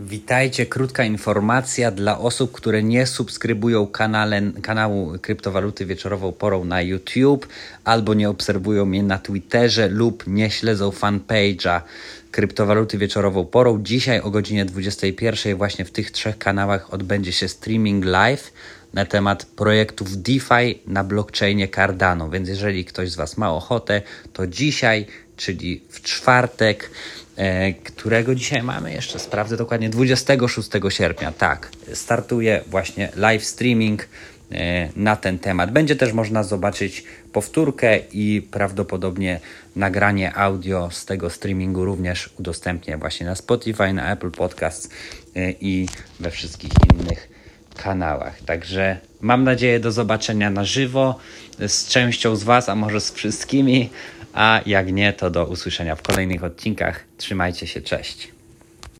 Witajcie, krótka informacja dla osób, które nie subskrybują kanale, kanału Kryptowaluty Wieczorową Porą na YouTube albo nie obserwują mnie na Twitterze lub nie śledzą fanpage'a Kryptowaluty Wieczorową Porą. Dzisiaj o godzinie 21 właśnie w tych trzech kanałach odbędzie się streaming live na temat projektów DeFi na blockchainie Cardano. Więc jeżeli ktoś z Was ma ochotę, to dzisiaj, czyli w czwartek, którego dzisiaj mamy jeszcze, sprawdzę dokładnie, 26 sierpnia, tak, startuje właśnie live streaming e, na ten temat. Będzie też można zobaczyć powtórkę i prawdopodobnie nagranie audio z tego streamingu również udostępnię właśnie na Spotify, na Apple Podcasts e, i we wszystkich innych kanałach. Także mam nadzieję do zobaczenia na żywo z częścią z Was, a może z wszystkimi. A jak nie, to do usłyszenia w kolejnych odcinkach. Trzymajcie się, cześć.